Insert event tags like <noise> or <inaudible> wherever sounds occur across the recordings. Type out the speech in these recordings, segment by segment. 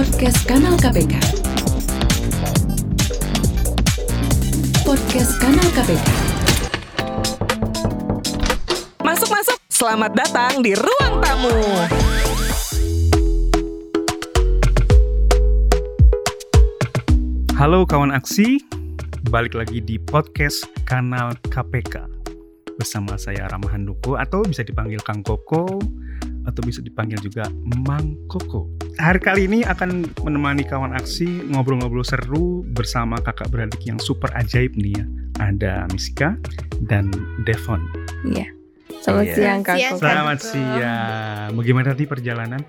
Podcast Kanal KPK. Podcast Kanal KPK. Masuk masuk, selamat datang di ruang tamu. Halo kawan aksi, balik lagi di podcast kanal KPK bersama saya Rama Handoko atau bisa dipanggil Kang Koko atau bisa dipanggil juga Mang Koko. Hari kali ini akan menemani kawan aksi ngobrol-ngobrol seru bersama kakak beradik yang super ajaib nih ya. Ada Miska dan Devon. Iya. Selamat Iya. siang Kak Siang, Koko. Selamat siang. Bagaimana tadi perjalanan?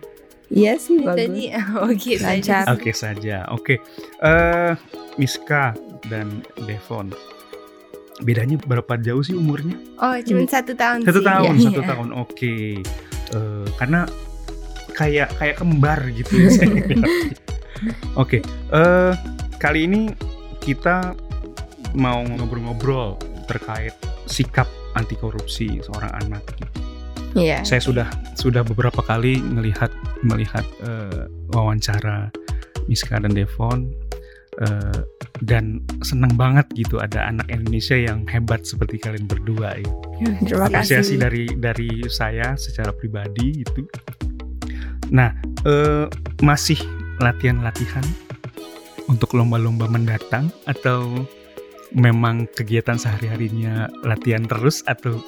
Iya sih bagus. Tadi <laughs> oke Lancar. saja. Oke saja. Oke. Eh Miska dan Devon. Bedanya berapa jauh sih umurnya? Oh, cuma satu tahun Satu sih. tahun, Iya. satu tahun. Oke. Eh, karena kayak kayak kembar gitu ya. saya. <laughs> Oke. Eh kali ini kita mau ngobrol-ngobrol terkait sikap anti korupsi seorang anak. gitu. Iya. Saya sudah sudah beberapa kali melihat melihat eh, wawancara Miska dan Devon eh, dan senang banget gitu ada anak Indonesia yang hebat seperti kalian berdua ya Terima apresiasi kasih. dari dari saya secara pribadi itu. Nah, eh, masih latihan-latihan untuk lomba-lomba mendatang atau memang kegiatan sehari-harinya latihan terus atau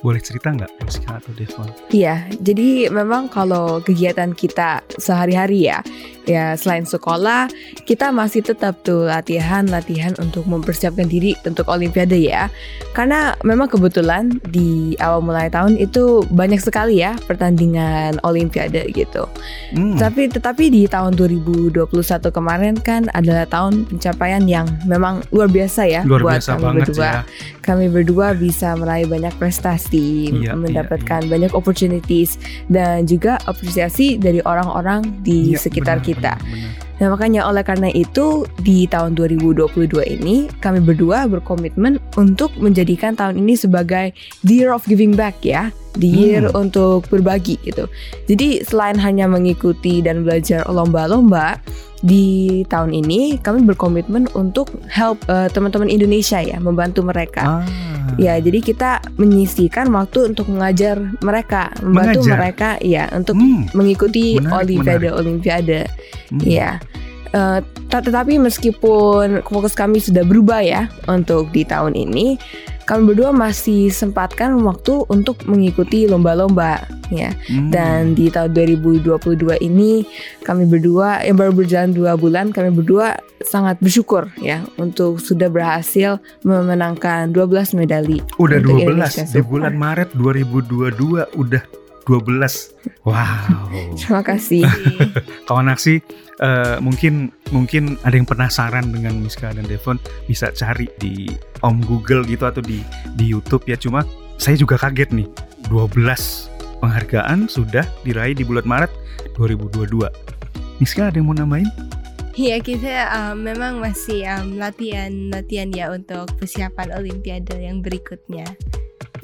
boleh cerita nggak Rizka atau Devon? Iya, jadi memang kalau kegiatan kita sehari-hari ya, ya selain sekolah, kita masih tetap tuh latihan-latihan untuk mempersiapkan diri untuk Olimpiade ya. Karena memang kebetulan di awal mulai tahun itu banyak sekali ya pertandingan Olimpiade gitu. Hmm, Tapi tetapi di tahun 2021 kemarin kan adalah tahun pencapaian yang memang luar biasa ya luar buat biasa kami banget berdua. ya. Kami berdua bisa meraih banyak prestasi, Iya, mendapatkan banyak opportunities dan juga apresiasi dari orang-orang di Iya, sekitar benar, kita. Benar, benar. Nah, makanya oleh karena itu di tahun 2022 ini kami berdua berkomitmen untuk menjadikan tahun ini sebagai the year of giving back ya, year Hmm. untuk berbagi gitu. Jadi selain hanya mengikuti dan belajar lomba-lomba di tahun ini kami berkomitmen untuk help eh, teman-teman Indonesia ya, membantu mereka. Ah, Ya, jadi kita menyisihkan waktu untuk mengajar mereka, membantu Mengajar? mereka ya untuk hmm, mengikuti Menarik, olimpiade-olimpiade. hmm. Iya. Eh, ta- tetapi meskipun fokus kami sudah berubah ya untuk di tahun ini, kami berdua masih sempatkan waktu untuk mengikuti lomba-lomba ya. Hmm. Dan di tahun 2022 ini kami berdua yang baru berjalan dua bulan, kami berdua sangat bersyukur ya untuk sudah berhasil memenangkan 12 medali. Udah Untuk 12 Indonesia di bulan Maret 2022 udah 12. Wow. <laughs> Terima kasih. <laughs> Kawan aksi eh, mungkin mungkin ada yang penasaran dengan Miska dan Devon bisa cari di Om Google gitu atau di di YouTube ya cuma saya juga kaget nih 12 penghargaan sudah diraih di bulan Maret 2022. Miska ada yang mau namain? Iya, kita um, memang masih um, latihan-latihan ya untuk persiapan Olimpiade yang berikutnya.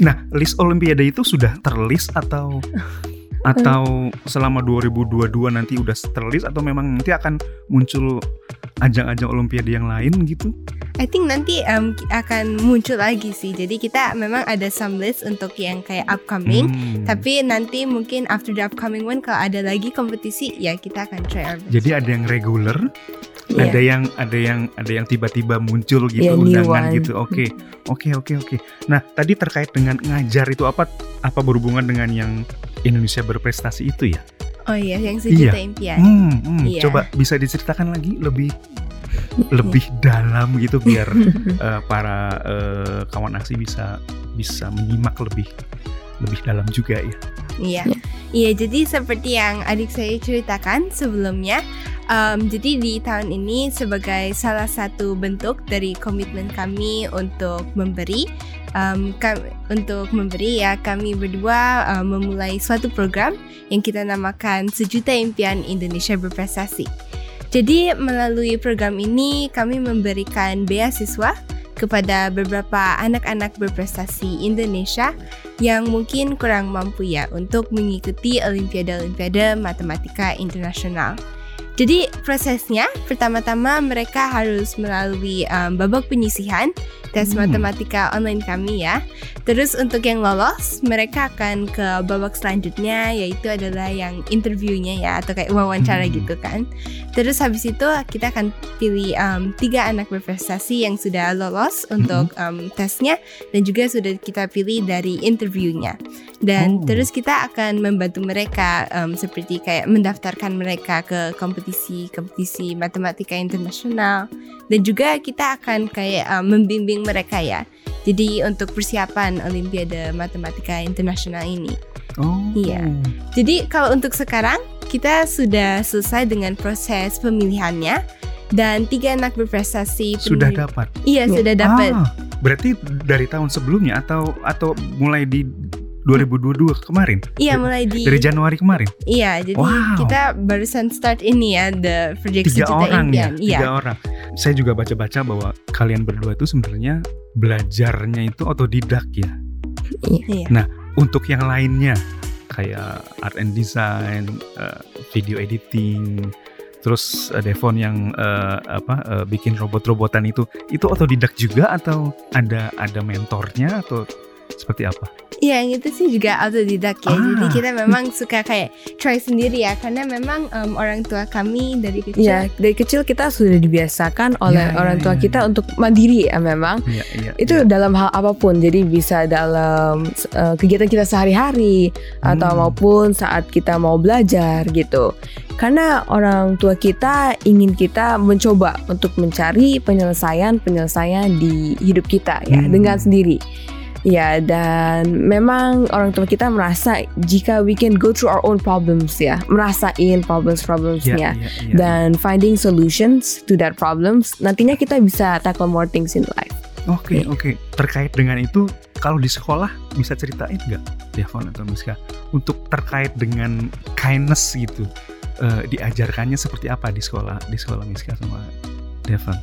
Nah, list Olimpiade itu sudah terlist atau <laughs> atau selama 2022 nanti udah terlist atau memang nanti akan muncul ajang-ajang Olimpiade yang lain gitu? I think nanti um, akan muncul lagi sih. Jadi kita memang ada some list untuk yang kayak upcoming. Hmm. Tapi nanti mungkin after the upcoming one kalau ada lagi kompetisi ya kita akan try our best. Jadi ada yang reguler, Iya. ada yang ada yang ada yang tiba-tiba muncul gitu Iya, new undangan one. gitu. Oke. Oke, oke, oke. Nah, tadi terkait dengan ngajar itu apa apa berhubungan dengan yang Indonesia berprestasi itu ya? Oh iya, yang sejuta impian. Hmm, hmm. Iya. coba bisa diceritakan lagi lebih lebih dalam gitu biar <laughs> eh, para eh, kawan aksi bisa bisa menyimak lebih lebih dalam juga ya. Iya. Ya. Iya, jadi seperti yang adik saya ceritakan sebelumnya, em, jadi di tahun ini sebagai salah satu bentuk dari komitmen kami untuk memberi, em, kam- untuk memberi ya kami berdua em, memulai suatu program yang kita namakan Sejuta Impian Indonesia Berprestasi. Jadi melalui program ini kami memberikan beasiswa kepada beberapa anak-anak berprestasi Indonesia yang mungkin kurang mampu ya untuk mengikuti Olimpiade-Olimpiade Matematika Internasional. Jadi prosesnya pertama-tama mereka harus melalui um, babak penyisihan tes Hmm. matematika online kami ya. Terus untuk yang lolos mereka akan ke babak selanjutnya yaitu adalah yang interviewnya ya atau kayak wawancara Hmm. gitu kan. Terus habis itu kita akan pilih um, tiga anak berprestasi yang sudah lolos untuk um, tesnya dan juga sudah kita pilih dari interviewnya. Dan Oh. terus kita akan membantu mereka um, seperti kayak mendaftarkan mereka ke kompetisi kompetisi matematika internasional dan juga kita akan kayak um, membimbing mereka ya. Jadi untuk persiapan Olimpiade Matematika Internasional ini. Oh. Iya. Jadi kalau untuk sekarang kita sudah selesai dengan proses pemilihannya dan tiga anak berprestasi Sudah dapat. Iya Ya. sudah dapat. Ah, berarti dari tahun sebelumnya atau atau mulai di 2022 kemarin? Iya mulai di Dari Januari kemarin? Iya, jadi Wow. kita barusan start ini ya the project Tiga orang ya, impian. Iya. tiga orang. Saya juga baca-baca bahwa kalian berdua itu sebenarnya belajarnya itu otodidak ya. Iya. Untuk yang lainnya kayak art and design, eh, video editing, terus eh, Devon yang eh, apa eh, bikin robot-robotan itu, itu otodidak juga atau ada ada mentornya atau seperti apa? Iya, yang itu sih juga autodidak ya. Ah. Jadi kita memang <laughs> suka kayak try sendiri ya karena memang em, orang tua kami dari kecil Ya, dari kecil kita sudah dibiasakan oleh Ya, ya, orang tua ya, kita ya. untuk mandiri ya memang. Iya, iya. Itu iya. dalam hal apa pun, jadi bisa dalam eh, kegiatan kita sehari-hari atau Hmm. maupun saat kita mau belajar gitu. Karena orang tua kita ingin kita mencoba untuk mencari penyelesaian-penyelesaian di hidup kita ya Hmm. dengan sendiri. Ya, dan memang orang tua kita merasa jika we can go through our own problems ya, merasain problems-problemsnya iya, iya. dan finding solutions to that problems, nantinya kita bisa tackle more things in life. Oke oke terkait dengan itu kalau di sekolah bisa ceritain nggak Devon atau Miska untuk terkait dengan kindness gitu eh, diajarkannya seperti apa di sekolah di sekolah Miska sama Devon?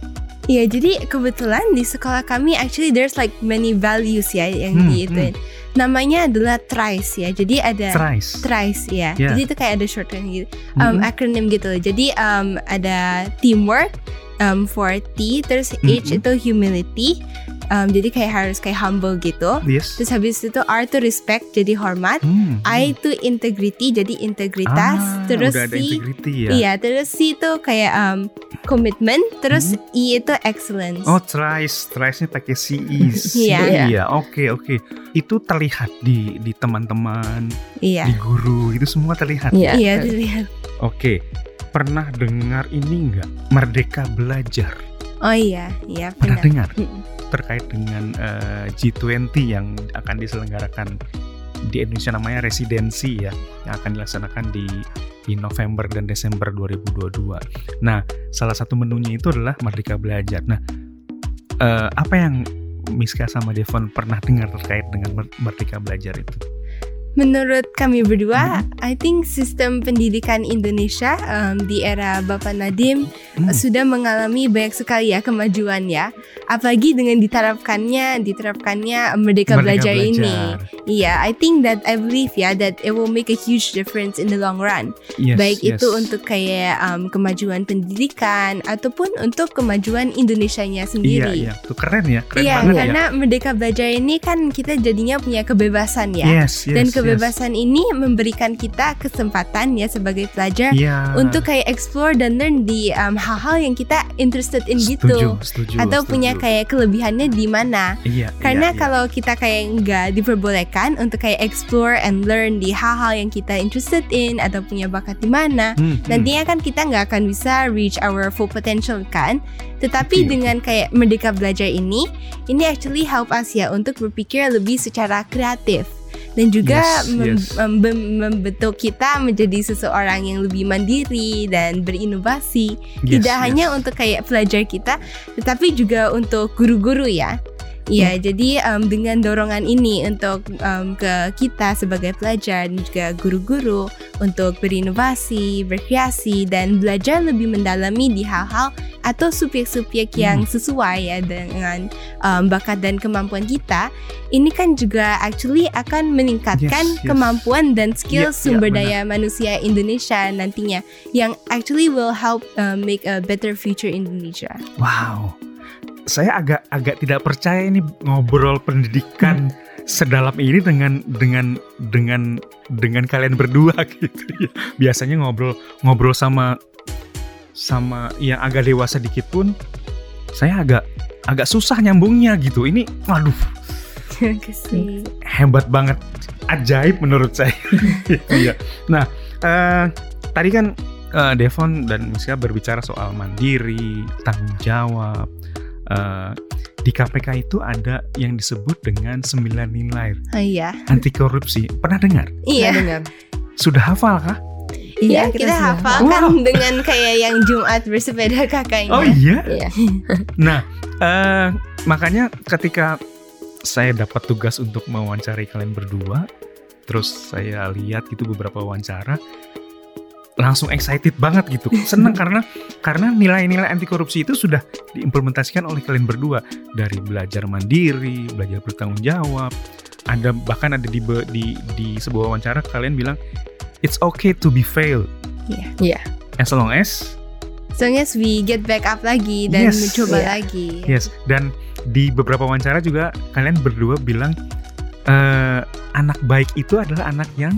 Iya, jadi kebetulan di sekolah kami actually there's like many values ya yang Hmm, di itu. Namanya adalah TRICE ya. Jadi ada Thrice. TRICE ya. Yeah. Jadi itu kayak ada shorthand gitu. um, Mm-mm. acronym gitu. Jadi um, ada teamwork um, for T, terus H Mhm. itu humility. Um, jadi kayak harus kayak humble gitu. Yes. Terus habis itu R itu respect, jadi hormat. Hmm, I itu integrity, jadi integritas. Ah, terus C, ya. iya. Terus C itu kayak um, commitment. Terus I itu excellence. Hmm. Oh, thrice, thrice-nya pakai CE. <laughs> Iya. Iya, oke oke. Itu terlihat di di teman-teman, iya. di guru, itu semua terlihat. Iya. Iya, dilihat. Oke. Pernah dengar ini nggak? Merdeka Belajar. Oh iya, iya Pernah dengar? Terkait dengan eh, G20 yang akan diselenggarakan di Indonesia namanya residensi ya yang akan dilaksanakan di di November dan Desember 2022. Nah, salah satu menunya itu adalah Merdeka Belajar. Nah, eh, apa yang Miska sama Devon pernah dengar terkait dengan Mer- Merdeka Belajar itu? Menurut kami berdua. I think sistem pendidikan Indonesia um, di era Bapak Nadim Hmm. sudah mengalami banyak sekali ya kemajuan ya. Apalagi dengan diterapkannya diterapkannya Merdeka, Merdeka Belajar, ini. Iya, I think that I believe ya that it will make a huge difference in the long run. Yes, Baik yes. itu untuk kayak um, kemajuan pendidikan ataupun untuk kemajuan Indonesianya Iya, sendiri. iya. Tuh keren ya, keren Iya, banget karena Merdeka Belajar ini kan kita jadinya punya kebebasan ya. ya. Yes, yes, Dan yes. Kebebasan ini memberikan kita kesempatan ya sebagai pelajar Iya. untuk kayak explore dan learn di um, hal-hal yang kita interested in setuju, gitu. setuju, Atau setuju. punya kayak kelebihannya di mana. Iya, Karena iya, iya. kalau kita kayak nggak diperbolehkan untuk kayak explore and learn di hal-hal yang kita interested in atau punya bakat di mana, Hmm, hmm. nantinya kan kita nggak akan bisa reach our full potential kan. Tetapi Oke, dengan kayak merdeka belajar ini, ini actually help us ya untuk berpikir lebih secara kreatif dan juga Yes, mem- yes. mem- membentuk kita menjadi seseorang yang lebih mandiri dan berinovasi. Yes, Tidak yes. hanya untuk kayak pelajar kita, tetapi juga untuk guru-guru ya. Iya, jadi um, dengan dorongan ini untuk um, ke kita sebagai pelajar dan juga guru-guru untuk berinovasi, berkreasi, dan belajar lebih mendalami di hal-hal atau subjek-subjek yang sesuai ya dengan um, bakat dan kemampuan kita, ini kan juga actually akan meningkatkan Yes, yes. kemampuan dan skill Iya, iya, sumber daya manusia Indonesia nantinya yang actually will help uh, make a better future Indonesia. Wow. Saya agak agak tidak percaya ini ngobrol pendidikan sedalam ini dengan dengan dengan dengan kalian berdua <laughs> gitu ya. Biasanya ngobrol ngobrol sama sama yang agak dewasa dikit pun saya agak agak susah nyambungnya gitu. Ini waduh hebat banget ajaib menurut saya <laughs> Iya. nah eh, tadi kan eh, Devon dan Miska berbicara soal mandiri tanggung jawab Eh, di KPK itu ada yang disebut dengan sembilan nilai Oh iya. anti korupsi pernah dengar Iya. Dengar. sudah hafal kah Iya, kita, sudah hafal Wow. kan dengan kayak yang Jumat bersepeda kakaknya. oh iya Iya. <laughs> Nah, eh, makanya ketika saya dapat tugas untuk mewawancarai kalian berdua, terus saya lihat gitu beberapa wawancara, langsung excited banget gitu, seneng karena karena nilai-nilai anti korupsi itu sudah diimplementasikan oleh kalian berdua dari belajar mandiri, belajar bertanggung jawab, ada bahkan ada di di di sebuah wawancara kalian bilang it's okay to be fail. Iya. Iya. As long as So long as we get back up lagi dan Yes. mencoba Iya. lagi. Yes, dan di beberapa wawancara juga kalian berdua bilang eh, anak baik itu adalah anak yang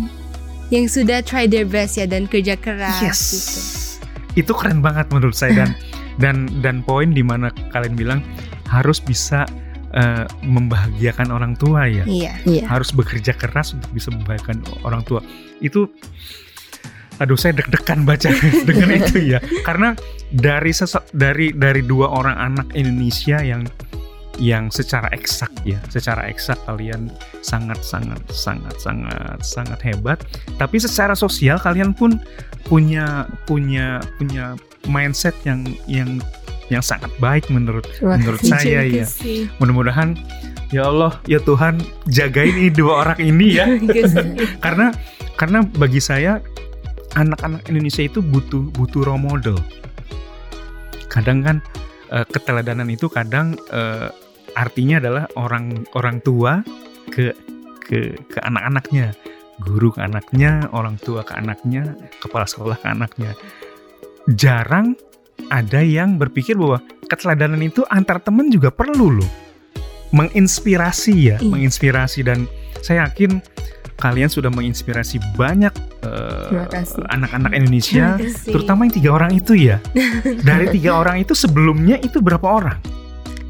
Yang sudah try their best ya dan kerja keras yes, gitu. itu keren banget menurut saya dan <laughs> dan dan poin di mana kalian bilang harus bisa eh, membahagiakan orang tua ya, Iya. Iya. harus bekerja keras untuk bisa membahagiakan orang tua itu. Aduh, saya deg-degan baca <laughs> dengan itu ya, karena dari sese- dari dari dua orang anak Indonesia yang yang secara eksak ya, secara eksak kalian sangat sangat sangat sangat sangat hebat. Tapi secara sosial kalian pun punya punya punya mindset yang yang yang sangat baik menurut Terima menurut <laughs> saya Terima ya. Mudah-mudahan ya Allah ya Tuhan jagain ini dua orang ini ya. <laughs> Kasih. <laughs> karena karena bagi saya anak-anak Indonesia itu butuh butuh role model. Kadang kan eh, keteladanan itu kadang eh, artinya adalah orang orang tua ke ke ke anak-anaknya, guru ke anaknya, orang tua ke anaknya, kepala sekolah ke anaknya. Jarang ada yang berpikir bahwa keteladanan itu antar teman juga perlu loh. Menginspirasi ya, Iya. menginspirasi dan saya yakin kalian sudah menginspirasi banyak kasih. anak-anak Indonesia, terutama yang tiga orang itu ya. <laughs> Dari tiga orang itu sebelumnya itu berapa orang?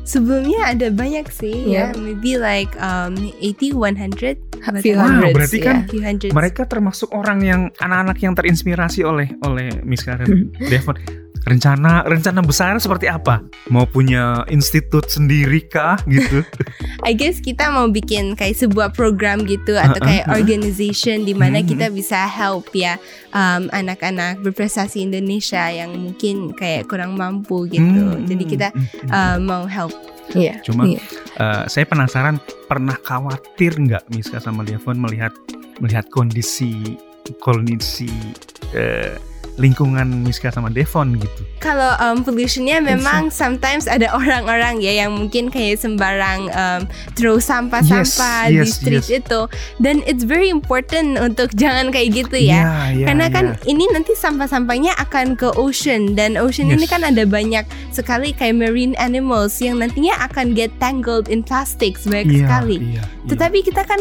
Sebelumnya ada banyak sih ya, Iya. maybe like um 80 100 Few Wow, hundreds, berarti kan hundreds. Mereka termasuk orang yang anak-anak yang terinspirasi oleh oleh Miska dan Devon. Rencana rencana besar seperti apa? Mau punya institut sendiri kah gitu? <laughs> I guess kita mau bikin kayak sebuah program gitu atau kayak organization di mana Hmm. kita bisa help ya um, anak-anak berprestasi Indonesia yang mungkin kayak kurang mampu gitu. Hmm, Jadi kita hmm, hmm. uh, mau help. Iya. Cuma Iya. eh, saya penasaran pernah khawatir nggak Miska sama Devon melihat melihat kondisi kondisi eh, lingkungan Miska sama Devon gitu. Kalau um, pollutionnya memang sometimes ada orang-orang ya yang mungkin kayak sembarang um, throw sampah-sampah Yes, di yes, street yes. itu dan it's very important untuk <laughs> jangan kayak gitu ya. Iya, iya, Karena kan iya. ini nanti sampah-sampahnya akan ke ocean dan ocean ini Yes. kan ada banyak sekali kayak marine animals yang nantinya akan get tangled in plastics banyak Iya, sekali. iya, iya. Tetapi kita kan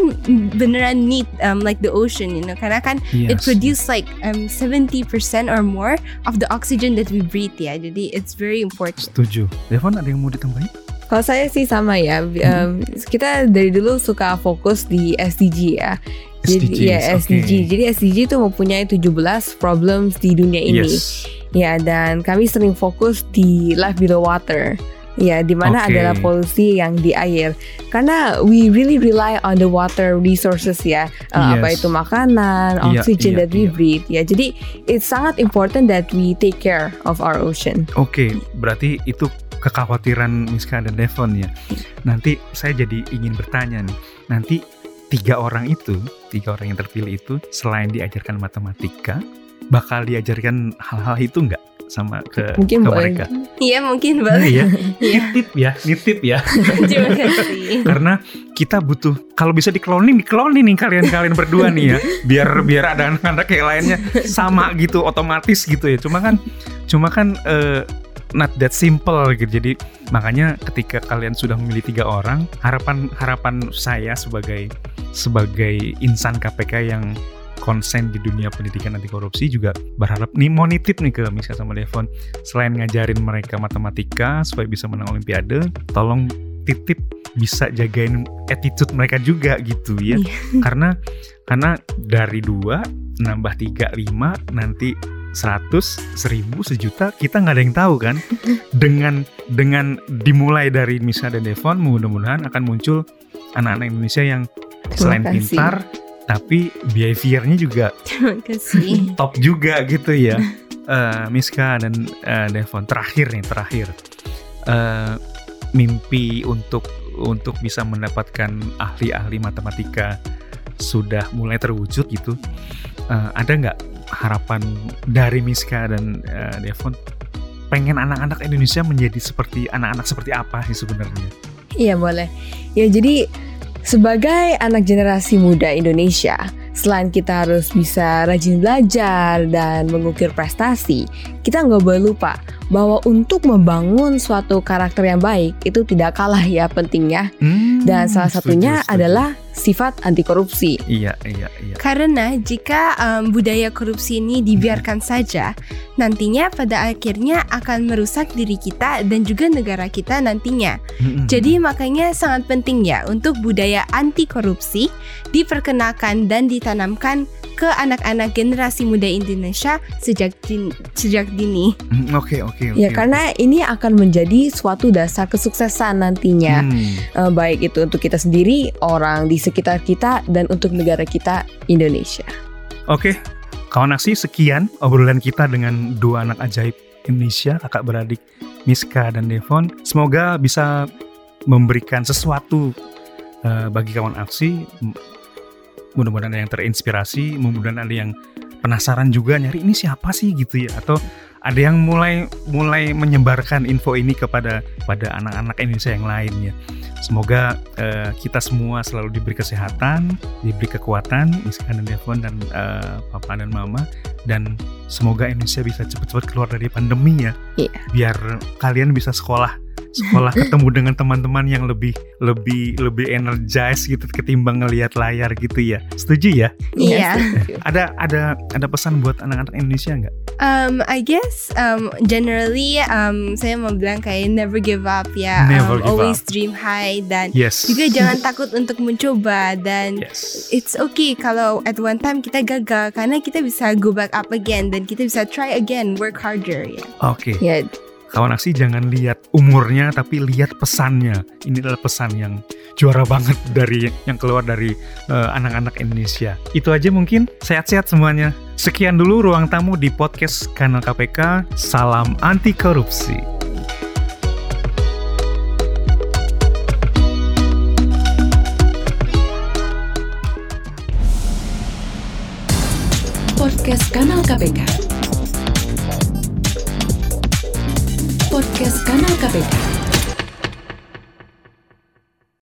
beneran need um, like the ocean, you know, karena kan it Yes. produce like um, 70% or more of the oxygen that we breathe ya. Jadi it's very important. Setuju. Devon ada yang mau ditambahin? Kalau saya sih sama ya. Em, kita dari dulu suka fokus di SDG ya. Jadi SDGs, ya. SDG. Jadi SDG itu mempunyai 17 problems di dunia ini. Yes. Ya, dan kami sering fokus di life below water. Ya, di mana Oke. adalah polusi yang di air. Karena we really rely on the water resources ya. Uh, Apa itu makanan, Iya, oxygen iya, that we iya. breathe. Ya, jadi it's sangat important that we take care of our ocean. Oke, berarti itu kekhawatiran Miska dan Devon ya. Nanti saya jadi ingin bertanya nih. Nanti tiga orang itu, tiga orang yang terpilih itu, selain diajarkan matematika, bakal diajarkan hal-hal itu nggak sama ke Mungkin ke boleh. mereka. Iya mungkin Nah, boleh. ya, <laughs> Iya. nitip ya, nitip ya. Terima <laughs> kasih. Karena kita butuh kalau bisa dikloning, dikloning nih kalian-kalian berdua nih ya. Biar biar ada anak-anak yang lainnya sama gitu otomatis gitu ya. Cuma kan cuma kan eh, not that simple gitu. Jadi makanya ketika kalian sudah memilih tiga orang, harapan harapan saya sebagai sebagai insan KPK yang konsen di dunia pendidikan anti korupsi juga berharap nih mau nitip nih ke Miska sama Devon. Selain ngajarin mereka matematika supaya bisa menang olimpiade tolong titip bisa jagain attitude mereka juga gitu ya. <laughs> Karena karena dari dua nambah tiga lima nanti 100, 1000, sejuta kita nggak ada yang tahu kan? <laughs> Dengan dengan dimulai dari Misa dan Devon mudah-mudahan akan muncul anak-anak Indonesia yang selain pintar tapi behaviornya juga <laughs> top juga gitu ya. <laughs> Eh, Miska dan eh, Devon terakhir nih terakhir. Eh, mimpi untuk untuk bisa mendapatkan ahli-ahli matematika sudah mulai terwujud gitu. Eh, ada nggak harapan dari Miska dan eh, Devon? Pengen anak-anak Indonesia menjadi seperti anak-anak seperti apa sih sebenarnya? Iya boleh. Ya jadi sebagai anak generasi muda Indonesia, selain kita harus bisa rajin belajar dan mengukir prestasi, kita nggak boleh lupa bahwa untuk membangun suatu karakter yang baik itu tidak kalah ya pentingnya. Hmm, Dan salah setuju, satunya setuju. adalah sifat anti korupsi. iya iya iya Karena jika um, budaya korupsi ini dibiarkan saja, nantinya pada akhirnya akan merusak diri kita dan juga negara kita nantinya. Mm-mm. Jadi makanya sangat penting ya untuk budaya anti korupsi diperkenalkan dan ditanamkan ke anak-anak generasi muda Indonesia sejak din- sejak dini. Mm, oke oke oke Ya karena ini akan menjadi suatu dasar kesuksesan nantinya. Hmm. Eh, baik itu untuk kita sendiri, orang di sekitar kita, dan untuk negara kita Indonesia. Oke, kawan aksi sekian obrolan kita dengan dua anak ajaib Indonesia, kakak beradik Miska dan Devon. Semoga bisa memberikan sesuatu eh, bagi kawan aksi. Mudah-mudahan ada yang terinspirasi, mudah-mudahan ada yang penasaran juga nyari ini siapa sih gitu ya, atau ada yang mulai mulai menyebarkan info ini kepada pada anak-anak Indonesia yang lainnya. Semoga eh, kita semua selalu diberi kesehatan, diberi kekuatan, Miska dan Devon dan eh, Papa dan Mama, dan semoga Indonesia bisa cepat-cepat keluar dari pandemi ya. Iya. Biar kalian bisa sekolah, sekolah ketemu dengan teman-teman yang lebih lebih lebih energize gitu ketimbang ngelihat layar gitu ya. Setuju ya? Iya. setuju. Ada ada ada pesan buat anak-anak Indonesia nggak? Um, I guess um, generally um, saya mau bilang kayak never give up ya, Never um, give always dream high dan Yes. juga jangan takut untuk mencoba dan Yes. it's okay kalau at one time kita gagal karena kita bisa go back up again dan kita bisa try again, work harder ya. Oke. Ya, Kawan aksi jangan lihat umurnya tapi lihat pesannya. Ini adalah pesan yang juara banget dari yang keluar dari eh, anak-anak Indonesia. Itu aja mungkin. Sehat-sehat semuanya. Sekian dulu ruang tamu di podcast kanal KPK. Salam anti korupsi. Podcast Kanal KPK. Podcast Kanal KPK.